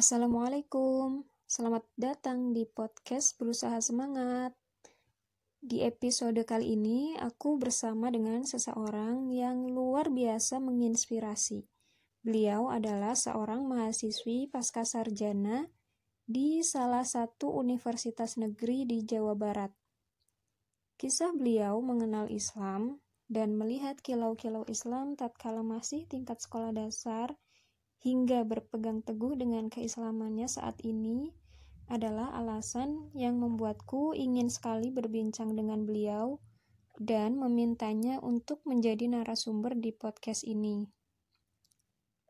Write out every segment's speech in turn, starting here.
Assalamualaikum, selamat datang di podcast Berusaha Semangat. Di episode kali ini, aku bersama dengan seseorang yang luar biasa menginspirasi. Beliau adalah seorang mahasiswi pasca sarjana di salah satu universitas negeri di Jawa Barat. Kisah beliau mengenal Islam dan melihat kilau-kilau Islam tatkala masih tingkat sekolah dasar hingga berpegang teguh dengan keislamannya saat ini adalah alasan yang membuatku ingin sekali berbincang dengan beliau dan memintanya untuk menjadi narasumber di podcast ini.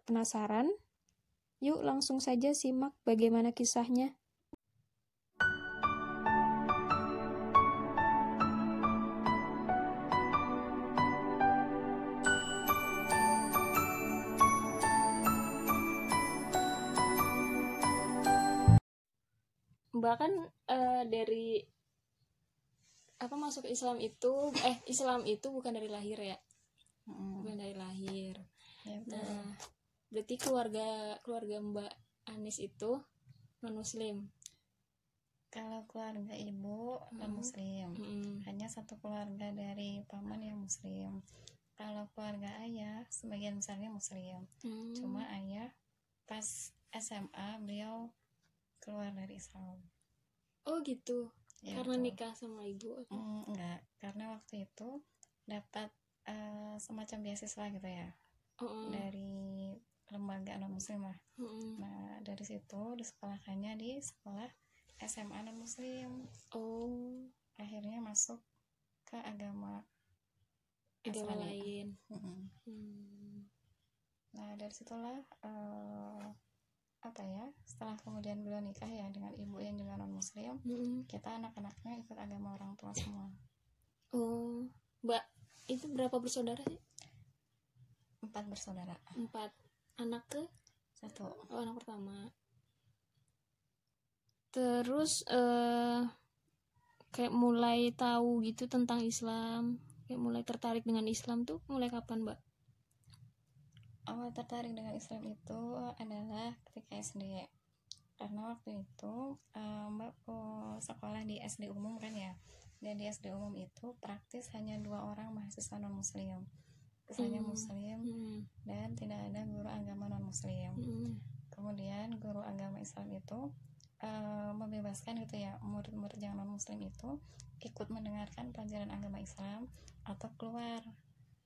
Penasaran? Yuk langsung saja simak bagaimana kisahnya. Bahkan uh, dari apa masuk Islam itu eh Islam itu bukan dari lahir ya hmm. bukan dari lahir ya, nah berarti keluarga keluarga Mbak Anis itu non Muslim kalau keluarga ibu hmm. non Muslim hmm. hanya satu keluarga dari paman yang Muslim kalau keluarga ayah sebagian besarnya Muslim hmm. cuma ayah pas SMA beliau keluar dari Islam oh gitu ya, karena betul. nikah sama ibu mm, enggak karena waktu itu dapat uh, semacam beasiswa gitu ya -uh. dari lembaga non muslim lah -uh. nah dari situ disekolahkannya di sekolah SMA non muslim oh akhirnya masuk ke agama agama lain. Hmm. nah dari situlah uh, apa ya setelah kemudian beliau nikah ya dengan ibu yang juga non muslim mm-hmm. kita anak-anaknya ikut agama orang tua semua. Oh mbak itu berapa bersaudara sih? Empat bersaudara. Empat. Anak ke? Satu. Oh anak pertama. Terus uh, kayak mulai tahu gitu tentang Islam kayak mulai tertarik dengan Islam tuh mulai kapan mbak awal tertarik dengan Islam itu adalah ketika SD karena waktu itu um, mbak sekolah di SD umum kan ya dan di SD umum itu praktis hanya dua orang mahasiswa non muslim misalnya hmm. muslim hmm. dan tidak ada guru agama non muslim hmm. kemudian guru agama Islam itu uh, membebaskan gitu ya murid-murid yang non muslim itu ikut mendengarkan pelajaran agama Islam atau keluar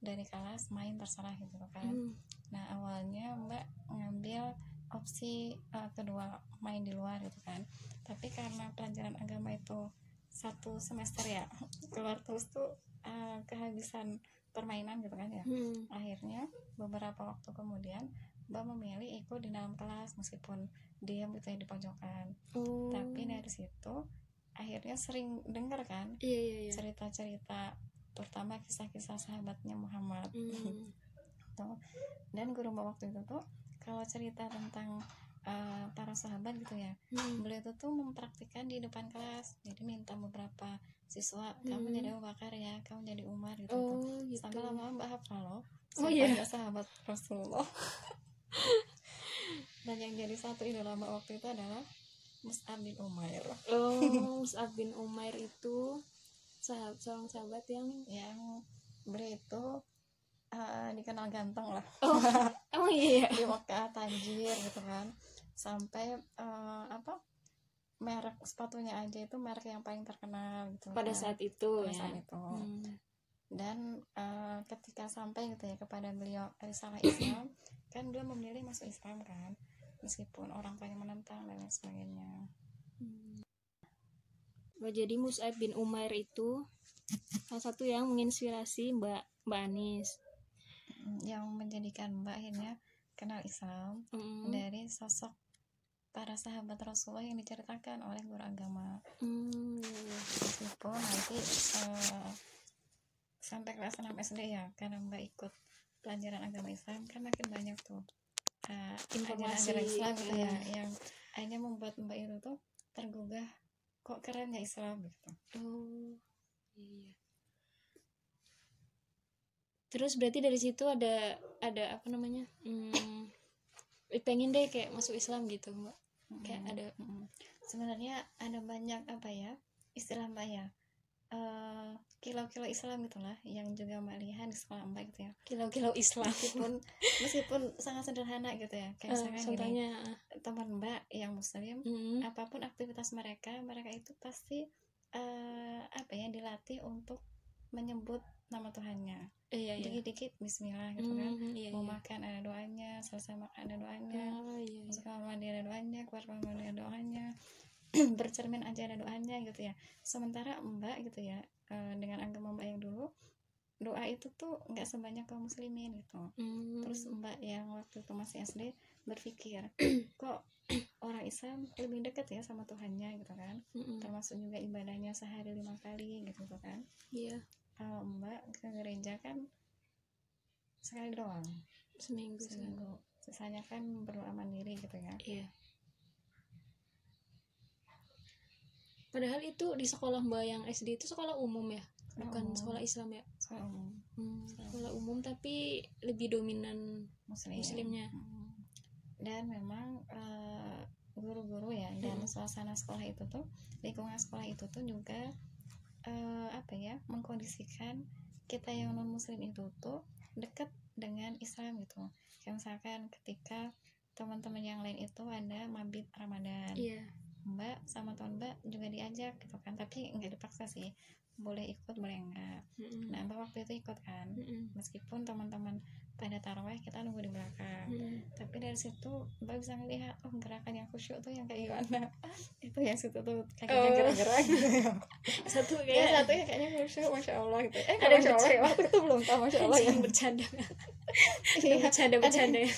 dari kelas main terserah gitu kan hmm. nah awalnya mbak ngambil opsi uh, kedua main di luar gitu kan tapi karena pelajaran agama itu satu semester ya keluar terus tuh uh, kehabisan permainan gitu kan ya hmm. akhirnya beberapa waktu kemudian mbak memilih ikut di dalam kelas meskipun diam gitu ya di pojokan oh. tapi dari situ akhirnya sering dengar kan iya, iya, iya. cerita-cerita terutama kisah-kisah sahabatnya Muhammad hmm. tuh dan guru waktu itu tuh kalau cerita tentang uh, para sahabat gitu ya hmm. beliau itu tuh mempraktikkan di depan kelas jadi minta beberapa siswa hmm. kamu jadi Abu Bakar ya kamu jadi Umar gitu, oh, gitu. sampai lama-lama mbak hafal loh oh, iya. sahabat Rasulullah dan yang jadi satu idola mbak waktu itu adalah Mus'ab bin Umair oh Mus'ab bin Umair itu sahabat seorang sahabat yang yang beliau itu uh, dikenal ganteng lah. Oh emang iya di Mekah Tanjir gitu kan. Sampai uh, apa merek sepatunya aja itu merek yang paling terkenal gitu pada kan. saat itu pada ya? saat itu. Hmm. dan uh, ketika sampai gitu ya kepada beliau risalah Islam kan beliau memilih masuk Islam kan. Meskipun orang tuanya menentang dan lain sebagainya jadi Mus'ab bin Umair itu salah satu yang menginspirasi Mbak Mbak Anis yang menjadikan Mbak akhirnya kenal Islam mm. dari sosok para sahabat Rasulullah yang diceritakan oleh guru agama mm. meskipun nanti uh, sampai kelas 6 SD ya karena Mbak ikut pelajaran agama Islam kan makin banyak tuh uh, informasi ajaran Islam gitu ya yang akhirnya membuat Mbak itu tuh tergugah kok keren ya Islam gitu oh iya terus berarti dari situ ada ada apa namanya hmm, pengen deh kayak masuk Islam gitu mbak kayak Mm-mm. ada Mm-mm. sebenarnya ada banyak apa ya istilah mbak ya Eh, kilau-kilau Islam gitulah yang juga mbak lihat di sekolah mbak gitu ya. Kilau-kilau Islam meskipun meskipun sangat sederhana gitu ya. Kayak Eh, misalkan gini contohnya teman mbak yang muslim mm, apa pun aktivitas mereka mereka itu pasti eh, apa ya dilatih untuk menyebut nama Tuhannya. Iya iya. Dikit-dikit Bismillah gitu kan. Mm, iya, mau iya. makan ada doanya selesai makan ada doanya. Oh, iya, iya. masuk kamar mandi ada doanya keluar kamar mandi ada doanya. Bercermin aja ada doanya gitu ya. Sementara mbak gitu ya eh, dengan agama mbak yang dulu doa itu tuh nggak sebanyak kaum muslimin gitu. Mm, terus mbak yang waktu itu masih SD berpikir kok orang Islam lebih dekat ya sama Tuhannya gitu kan? Mm-mm. termasuk juga ibadahnya sehari lima kali gitu tuh kan? Iya. Kalau mbak ke gereja kan sekali doang. Seminggu seminggu. Sisanya kan berdoa mandiri gitu ya. Iya padahal itu di sekolah mbak yang SD itu sekolah umum ya bukan umum. sekolah Islam ya Sekolah umum Hmm, sekolah umum tapi lebih dominan muslim Muslimnya. Mm. dan memang eh, guru-guru ya dan Mm. suasana sekolah itu tuh lingkungan sekolah itu tuh juga eh, apa ya mengkondisikan kita yang non muslim itu tuh dekat dengan Islam gitu kayak misalkan ketika teman-teman yang lain itu ada mabit Ramadan iya mbak sama teman mbak juga diajak gitu kan tapi nggak dipaksa sih boleh ikut boleh enggak Mm-mm. nah mbak waktu itu ikut kan Mm-mm. meskipun teman-teman pada taraweh kita nunggu di belakang. Mm-mm. tapi dari situ mbak bisa ngelihat oh gerakan yang khusyuk tuh yang kayak gimana? Itu yang situ tuh kakinya Oh. gerak-gerak gitu ya. Satu ya kayak satu yang kayaknya khusyuk masya allah gitu. Eh Ada masya allah ya? waktu itu belum tahu masya allah ya. yang bercanda Iya. bercanda. bercanda ya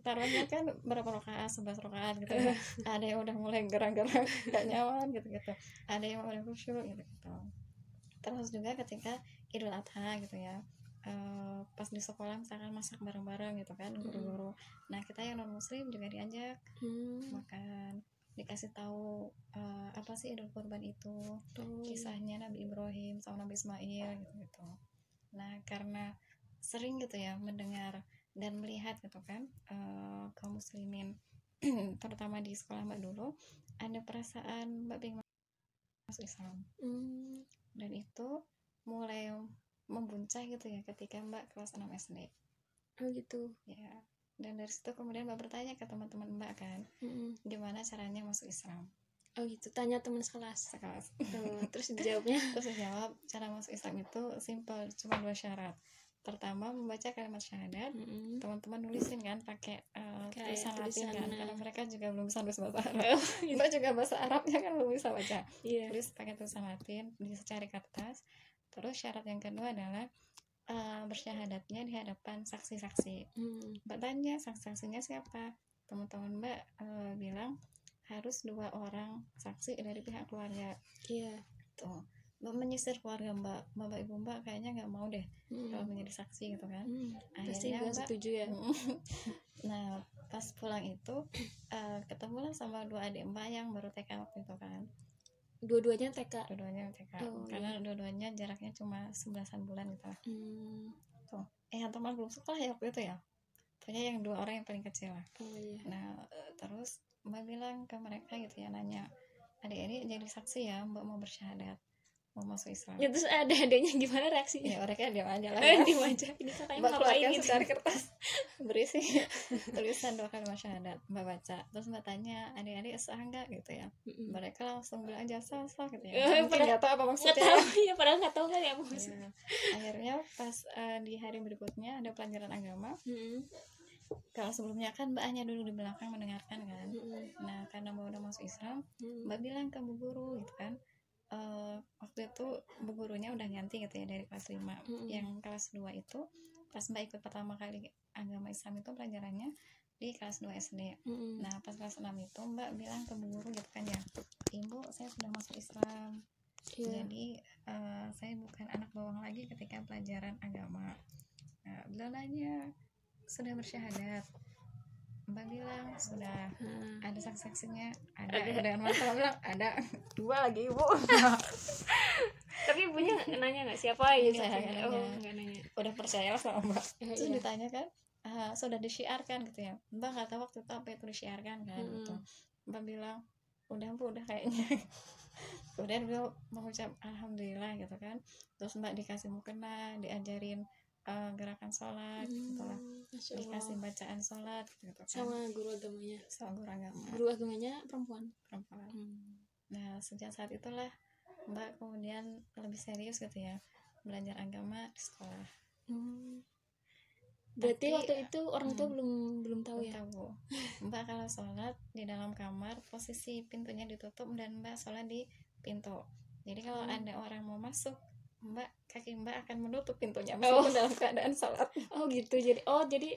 taruhnya kan berapa rakaat sebelas rakaat gitu ya. Ada yang udah mulai gerak-gerak gak nyaman gitu gitu ada yang udah khusyuk gitu gitu terus juga ketika idul adha gitu ya eh, pas di sekolah misalkan masak bareng-bareng gitu kan guru-guru. Nah kita yang non muslim juga diajak Hmm, makan. Dikasih tahu eh, apa sih idul kurban itu? Oh, kisahnya Nabi Ibrahim sama Nabi Ismail gitu gitu. Nah karena sering gitu ya mendengar dan melihat gitu kan eh, kaum muslimin terutama di sekolah mbak dulu ada perasaan mbak pengen masuk Islam. Hmm, dan itu mulai membuncah gitu ya ketika mbak kelas 6 SD oh gitu. Ya dan dari situ kemudian mbak bertanya ke teman-teman mbak kan Mm-mm. gimana caranya masuk Islam? Oh gitu. Tanya teman sekelas. Sekelas. Oh, terus dijawabnya? Terus saya jawab cara masuk Islam itu simpel cuma dua syarat. Pertama membaca kalimat syahadat. Mm-mm. teman-teman nulisin kan pakai uh, tulisan Latin kan nah. karena mereka juga belum bisa nulis bahasa Arab. Oh, mbak juga bahasa Arabnya kan belum bisa baca. Iya. Tulis pakai tulisan Latin bisa cari kertas terus syarat yang kedua adalah uh, bersyahadatnya di hadapan saksi-saksi. Hmm, mbak tanya saksi-saksinya siapa? Teman-teman mbak uh, bilang harus dua orang saksi dari pihak keluarga. Iya. Tuh mbak menyisir keluarga mbak. Bapak ibu mbak kayaknya nggak mau deh Mm. kalau menjadi saksi gitu kan. Hmm, pasti akhirnya nggak mbak setuju ya. Nah pas pulang itu uh, ketemulah sama dua adik mbak yang baru TK waktu itu kan dua-duanya TK dua-duanya TK Oh, karena dua-duanya jaraknya cuma sebelasan bulan gitu. Lah Hmm, tuh. Eh yang teman belum sekolah ya waktu itu ya? Pokoknya yang dua orang yang paling kecil lah. Oh iya. Nah eh, terus mbak bilang ke mereka gitu ya nanya adik ini jadi saksi ya mbak mau bersyahadat mau masuk Islam ya terus ada adanya gimana reaksinya? Ya mereka diam aja lah. Eh ya. di wajah ini kakaknya mbak ngapain gitu? secari kertas. Berisi tulisan dua kalimat syahadat. Mbak baca. Terus mbak tanya adik-adik sah enggak gitu ya. Mereka langsung bilang aja sah sah gitu Eh, ya mungkin padahal- nggak tahu apa nggak maksudnya tahu. Ya padahal nggak tahu kan ya maksudnya Iya. akhirnya pas eh, di hari berikutnya ada pelajaran agama. Mm-mm. kalau sebelumnya kan mbak hanya dulu di belakang mendengarkan kan. Nah karena mbak udah masuk Islam Mm-mm. mbak bilang ke bu guru gitu kan eh, waktu itu bu gurunya udah ganti gitu ya dari kelas 5 Mm-mm. yang kelas 2 itu pas mbak ikut pertama kali agama Islam itu pelajarannya di kelas 2 SD Mm-mm. nah pas kelas 6 itu mbak bilang ke bu guru gitu kan ya ibu saya sudah masuk Islam Iya. jadi eh, saya bukan anak bawang lagi ketika pelajaran agama nah beliau nanya sudah bersyahadat mbak bilang sudah Hmm. ada saksi-saksinya ada, Ada. dengan mata bilang ada dua lagi ibu tapi ibunya nanya nggak siapa ya siapa? nggak oh nanya. nanya udah percaya lah sama mbak terus iya. ditanya kan "Ah, sudah disiarkan gitu ya mbak nggak tahu waktu itu apa itu disiarkan kan Mm-mm. gitu mbak bilang udah bu udah kayaknya kemudian beliau mengucap alhamdulillah gitu kan terus mbak dikasih mukena diajarin uh, gerakan sholat gitu lah Hmm, Masya dikasih Allah. bacaan sholat gitu kan sama guru agamanya sama guru agama guru agamanya perempuan perempuan Hmm. nah sejak saat itulah mbak kemudian lebih serius gitu ya belajar agama di sekolah Hmm. berarti Tapi, waktu itu orang tua hmm. belum belum tahu ya tahu mbak kalau sholat di dalam kamar posisi pintunya ditutup dan mbak sholat di pintu jadi kalau Hmm. ada orang mau masuk mbak kaki mbak akan menutup pintunya Oh. meskipun dalam keadaan sholat. Oh gitu. Jadi oh jadi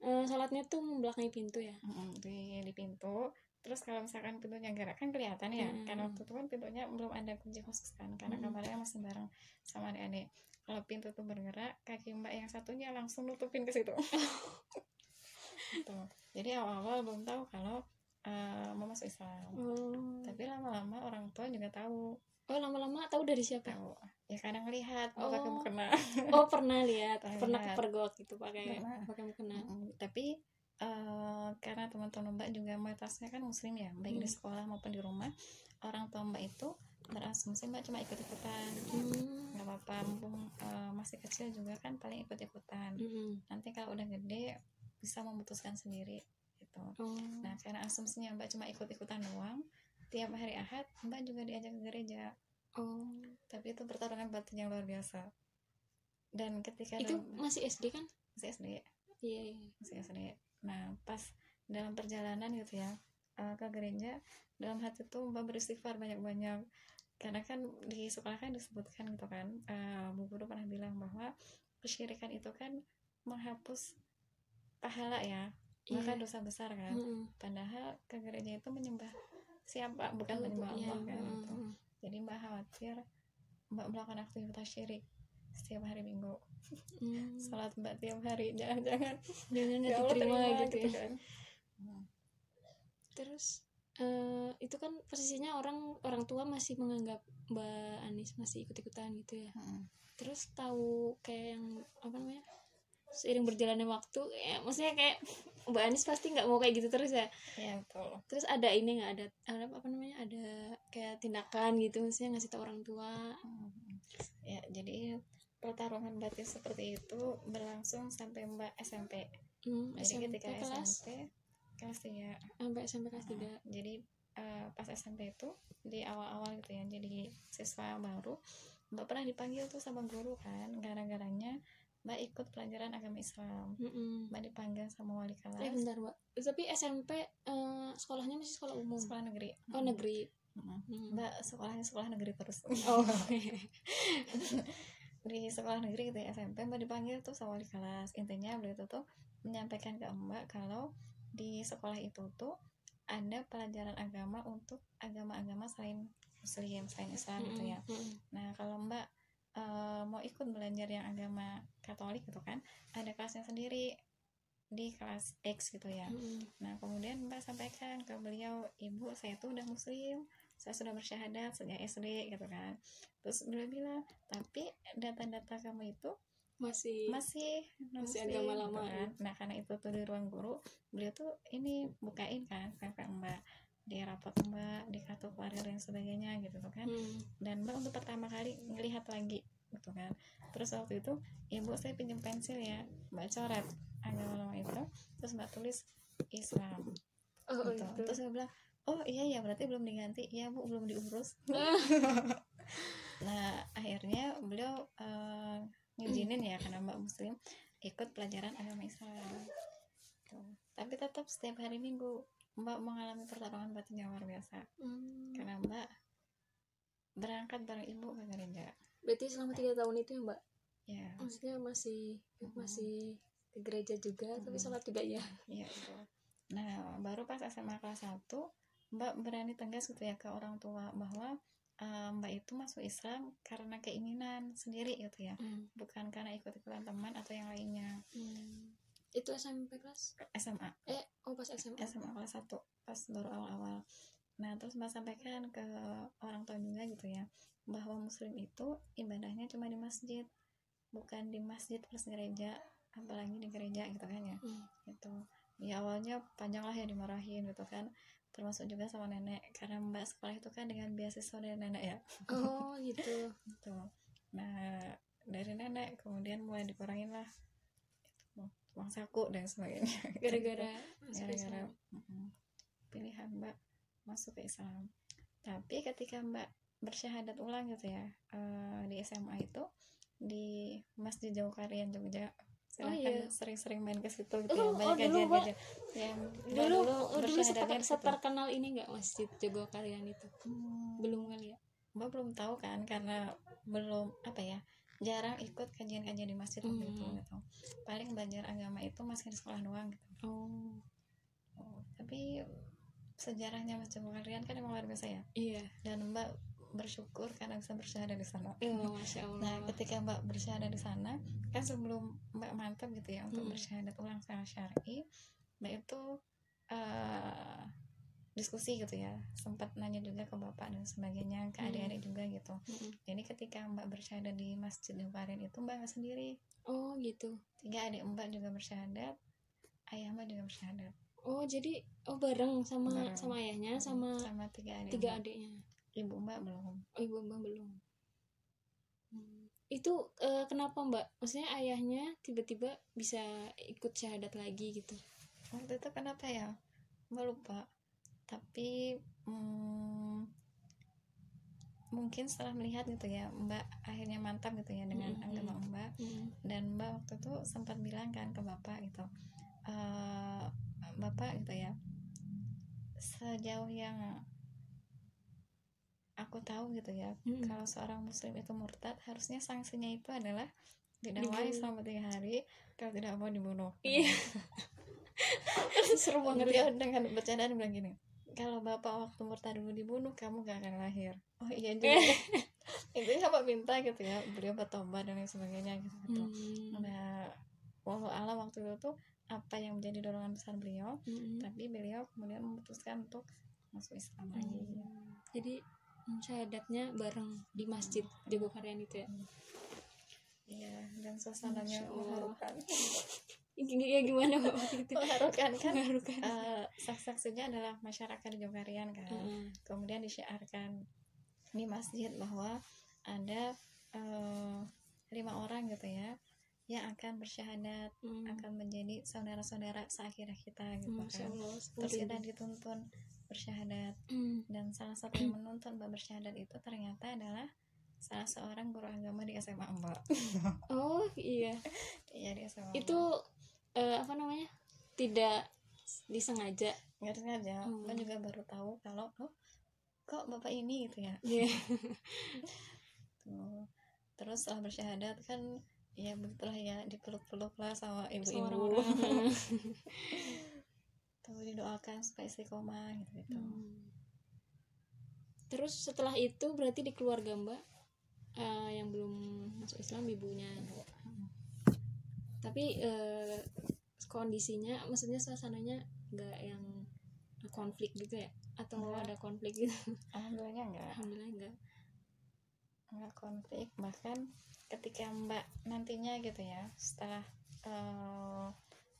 eh, sholatnya tuh membelakangi pintu ya? Mm, di di pintu. Terus kalau misalkan pintunya gerak kan kelihatan ya. Mm. karena waktu itu kan pintunya belum ada kunci khusus kan. Karena Mm. kamarnya masih bareng sama adik-adik. Kalau pintu tuh bergerak kaki mbak yang satunya langsung nutupin ke situ. Gitu. jadi awal-awal belum tahu kalau eh, mau masuk Islam. Oh, tapi lama-lama orang tua juga tahu oh lama-lama tahu dari siapa? Tahu. Ya kadang lihat mau pakai Oh. mukena. Oh pernah lihat. Pernah kepergok gitu pakai Pernah. pakai mukena. Mm, tapi eh, karena teman-teman mbak juga mayoritasnya kan muslim ya baik di Hmm. sekolah maupun di rumah orang tua mbak itu berasumsi mbak cuma ikut-ikutan. Hmm. nggak apa-apa mumpung eh, masih kecil juga kan paling ikut-ikutan. Mm-mm. nanti kalau udah gede bisa memutuskan sendiri gitu. Oh. Nah karena asumsinya mbak cuma ikut-ikutan doang tiap hari ahad mbak juga diajak ke gereja. Oh. Tapi itu pertarungan batin yang luar biasa. Dan ketika itu dalam- masih SD kan? Masih SD iya iya. masih SD nah pas dalam perjalanan gitu ya eh, ke gereja dalam hati tuh mbak beristighfar banyak-banyak. Karena kan di sekolah kan disebutkan gitu kan eh, bu guru pernah bilang bahwa kesyirikan itu kan menghapus pahala ya maka Iya. dosa besar kan. Mm-mm. padahal ke gereja itu menyembah siapa bukan Iya, Allah kan mm-mm. gitu. jadi mbak khawatir mbak melakukan aktivitas syirik setiap hari minggu Hmm. sholat mbak tiap hari jangan-jangan jangan ya Allah terima gitu ya kan Hmm. terus eh, itu kan posisinya orang orang tua masih menganggap Mbak Anis masih ikut-ikutan gitu ya Mm. terus tahu kayak yang apa namanya seiring berjalannya waktu ya maksudnya kayak Mbak Anis pasti nggak mau kayak gitu terus ya. Iya betul. terus ada ini nggak? Ada ada apa namanya? Ada kayak tindakan gitu maksudnya ngasih tahu orang tua. Ya jadi pertarungan batin seperti itu berlangsung sampai Mbak SMP. hmm, Jadi SMP ketika kelas? SMP kelas tiga. sampai SMP kelas tiga. Jadi eh, pas SMP itu di awal-awal gitu ya jadi siswa baru Mbak pernah dipanggil tuh sama guru kan gara-garanya Mbak ikut pelajaran agama Islam. Mm-mm. Mbak dipanggil sama wali Eh kelas bentar mbak Tapi SMP eh, Sekolahnya masih sekolah umum sekolah negeri. Oh negeri Mm-mm. Hmm. Mbak sekolahnya sekolah negeri terus. Oh di sekolah negeri gitu ya SMP mbak dipanggil tuh sama wali kelas intinya beliau itu tuh menyampaikan ke mbak kalau di sekolah itu tuh ada pelajaran agama untuk agama-agama selain muslim selain Islam gitu ya Mm-mm. nah kalau mbak eh, mau ikut belajar yang agama Katolik gitu kan ada kelasnya sendiri di kelas X gitu ya Mm-mm. Nah, kemudian Mbak sampaikan ke beliau, Ibu, saya tuh udah muslim, saya sudah bersyahadat sejak SD gitu kan. Terus beliau bilang, tapi data-data kamu itu Masih masih Masih muslim," agama gitu lama, kan. Nah, karena itu tuh di ruang guru, beliau tuh ini bukain kan kakak Mbak di rapot Mbak, di kartu kuarir dan sebagainya gitu tuh kan. Hmm. Dan Mbak untuk pertama kali ngelihat lagi gitu kan. Terus waktu itu, Ibu saya pinjam pensil ya, Mbak coret agama itu, terus Mbak tulis Islam Oh gitu. itu Terus saya bilang, oh iya ya berarti belum diganti, ya bu belum diurus. nah akhirnya beliau eh, ngizinin ya karena mbak muslim ikut pelajaran agama Islam. Tuh. Tapi tetap setiap hari minggu mbak mengalami pertarungan batin yang luar biasa Hmm. karena mbak berangkat bareng ibu ke gereja. Berarti selama tiga tahun itu ya mbak Ya, Maksudnya masih Mm-mm. Masih ke gereja juga Tapi Mm-mm. sholat juga ya iya itu. Nah baru pas SMA kelas 1 mbak berani tegas gitu ya ke orang tua bahwa eh, mbak itu masuk Islam karena keinginan sendiri gitu ya Hmm. bukan karena ikut-ikutan teman atau yang lainnya Hmm. Itu SMP kelas SMA Eh oh pas SMA SMA kelas 1 pas baru awal-awal nah terus mbak sampaikan ke orang tua juga gitu ya bahwa muslim itu ibadahnya cuma di masjid bukan di masjid plus gereja apalagi di gereja gitu kan ya. Hmm. gitu. Ya awalnya panjang lah ya dimarahin gitu kan termasuk juga sama nenek karena mbak sekolah itu kan dengan beasiswa dari nenek ya. Oh gitu. Gitu. Nah dari nenek kemudian mulai dikurangin lah. Gitu, uang saku dan sebagainya. Gara-gara gara-gara mm, pilihan mbak masuk ke Islam. Tapi ketika mbak bersyahadat ulang gitu ya eh, di SMA itu di Masjid Jauh Karian Jogja Oh, silahkan iya. sering-sering main ke situ gitu Oh, ya oh, banyak dulu, Mbak. kajian-kajian yang dulu dulu, di situ. seterkenal ini nggak masjid Jogo Kalian itu? Hmm, belum kali ya? Mbak belum tahu kan karena belum apa ya jarang ikut kajian-kajian di masjid waktu itu Hmm. gitu. Paling belajar agama itu masih di sekolah doang gitu. Oh. Oh, tapi sejarahnya Masjid kalian kan emang luar biasa ya iya dan Mbak bersyukur karena bisa bersyahadat di sana. masya allah Nah, ketika Mbak bersyahadat di sana, kan sebelum Mbak mantap gitu ya untuk Hmm. bersyahadat ulang secara syar'i, Mbak itu eh, diskusi gitu ya, sempat nanya juga ke bapak dan sebagainya, ke Hmm. adik-adik juga gitu. Mm-mm. Jadi ketika Mbak bersyahadat di Masjid Kalian itu Mbak nggak sendiri, oh gitu tiga adik Mbak juga bersyahadat, ayah Mbak juga bersyahadat, oh jadi oh bareng sama Bareng. sama ayahnya sama sama tiga adik tiga adiknya? Ibu Mbak belum. oh ibu mbak belum. Hmm. itu eh, kenapa mbak? Maksudnya ayahnya tiba-tiba bisa ikut syahadat lagi gitu? Waktu itu kenapa ya? Mbak lupa. Tapi mm, mungkin setelah melihat gitu ya mbak akhirnya mantap gitu ya dengan Mm-mm. agama mbak. Dan mbak waktu itu sempat bilang kan ke bapak gitu "Eh, bapak gitu ya sejauh yang aku tahu gitu ya Mm-mm. kalau seorang muslim itu murtad harusnya sanksinya itu adalah didakwai Dibunuh. selama tiga hari kalau tidak mau dibunuh Iya. seru banget ya Beliau dengan bercandaan bilang gini kalau bapak waktu murtad dulu dibunuh kamu gak akan lahir oh iya juga intinya apa minta gitu ya beliau bertobat dan lain sebagainya gitu, gitu. Hmm. nah walau alam waktu itu tuh apa yang menjadi dorongan besar beliau Mm-mm. tapi beliau kemudian memutuskan untuk masuk Islam. Lagi Hmm. jadi syahadatnya bareng di masjid Jogo Karian itu ya? Iya dan suasananya mengharukan. Ya gimana mbak waktu itu? Mengharukan kan? Mengharukan. Eh, saksi-saksinya adalah masyarakat di Jogarian kan? Heeh. kemudian disiarkan di masjid bahwa ada eh, lima orang gitu ya yang akan bersyahadat Hmm. akan menjadi saudara-saudara seakhirah kita gitu Masya kan. terus kita dituntun bersyahadat. Hmm. dan salah satu yang menuntun mbak bersyahadat itu ternyata adalah salah seorang guru agama di SMA mbak. Oh iya. Iya di SMA itu eh, apa namanya? Tidak disengaja. Nggak sengaja Hmm. mbak juga baru tahu kalau oh kok bapak ini? Gitu ya. Iya. Tuh. terus setelah bersyahadat kan ya begitulah ya dipeluk-peluk lah sama ibu-ibu tuh didoakan supaya istiqomah gitu gitu Hmm. Terus setelah itu berarti di keluarga Mbak eh, yang belum masuk Islam ibunya. Tapi eh, kondisinya maksudnya suasananya nggak yang konflik gitu ya atau Nggak. ada konflik gitu. alhamdulillahnya enggak Alhamdulillah enggak. Enggak konflik bahkan ketika mbak nantinya gitu ya setelah eh,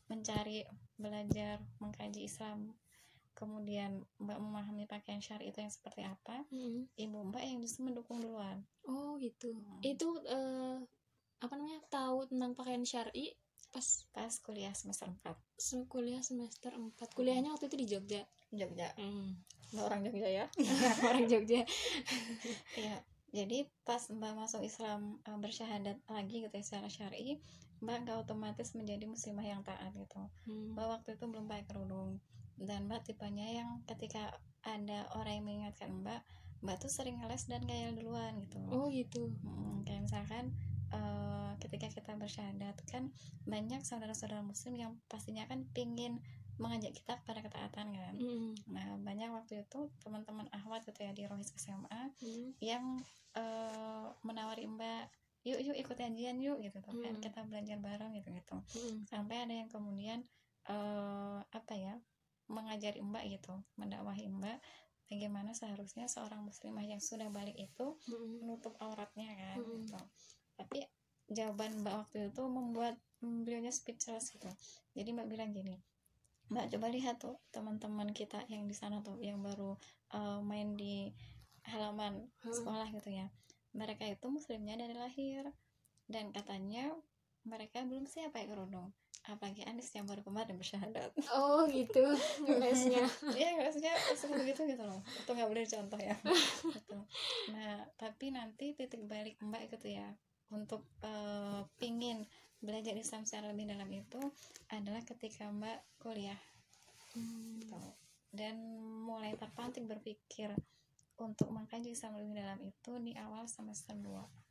mencari belajar mengkaji Islam kemudian mbak memahami pakaian syari itu yang seperti apa Hmm. ibu mbak yang justru mendukung duluan Oh gitu. Hmm. Itu eh, apa namanya tahu tentang pakaian syari pas pas kuliah semester 4 se- kuliah semester 4 Kuliahnya waktu itu di Jogja. Jogja Hmm. mbak orang Jogja ya Orang Jogja. Iya, jadi pas Mbak masuk Islam uh, bersyahadat lagi gitu ya secara syar'i, Mbak nggak otomatis menjadi muslimah yang taat gitu. Hmm. Mbak waktu itu belum pakai kerudung dan Mbak tipenya yang ketika ada orang yang mengingatkan Mbak, Mbak tuh sering ngeles dan ngayal duluan gitu. Oh gitu. Mm, kayak misalkan uh, ketika kita bersyahadat kan banyak saudara-saudara muslim yang pastinya kan pingin mengajak kita kepada ketaatan kan. Hmm. Nah banyak waktu itu teman-teman ahwat gitu ya di Rohis SMA Hmm. yang eh, menawari mbak yuk yuk ikut kajian yuk gitu kan Hmm. kita belajar bareng gitu gitu Hmm. sampai ada yang kemudian eh apa ya mengajari mbak gitu mendakwahi mbak bagaimana seharusnya seorang muslimah yang sudah balik itu Hmm. menutup auratnya kan Hmm. gitu tapi jawaban mbak waktu itu membuat mm, beliaunya speechless gitu jadi mbak bilang gini mbak coba lihat tuh teman-teman kita yang di sana tuh yang baru uh, main di halaman Hmm. sekolah gitu ya. Mereka itu muslimnya dari lahir. Dan katanya mereka belum siap pakai kerudung. Apalagi Anis yang baru kemarin bersyahadat Oh gitu, ngesnya. Iya maksudnya seperti gitu gitu loh. Itu nggak boleh dicontoh ya. Gitu. nah tapi nanti titik balik mbak gitu ya. Untuk eh, pingin belajar Islam secara lebih dalam itu adalah ketika mbak kuliah. Gitu. dan mulai terpantik berpikir untuk mengkaji Islam lebih dalam itu di awal semester 2